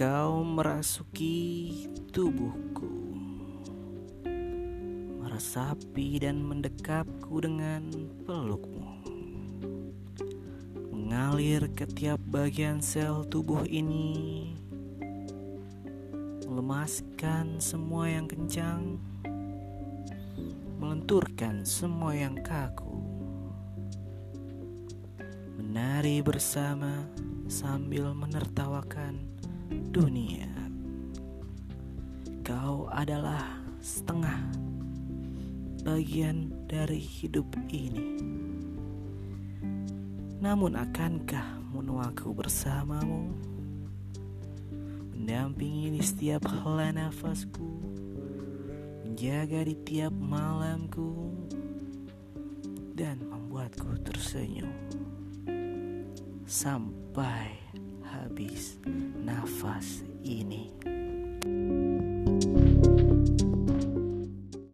memasuki tubuhku Meresapi dan mendekapku dengan pelukmu. Mengalir ke tiap bagian sel tubuh ini Melemaskan semua yang kencang Melenturkan semua yang kaku. Menari bersama sambil menertawakan dunia. Kau adalah setengah bagian dari hidup ini. Namun akankah menuaku bersamamu? Mendampingi di setiap hela nafasku Menjaga di tiap malamku Dan membuatku tersenyum Sampai habis nafas ini.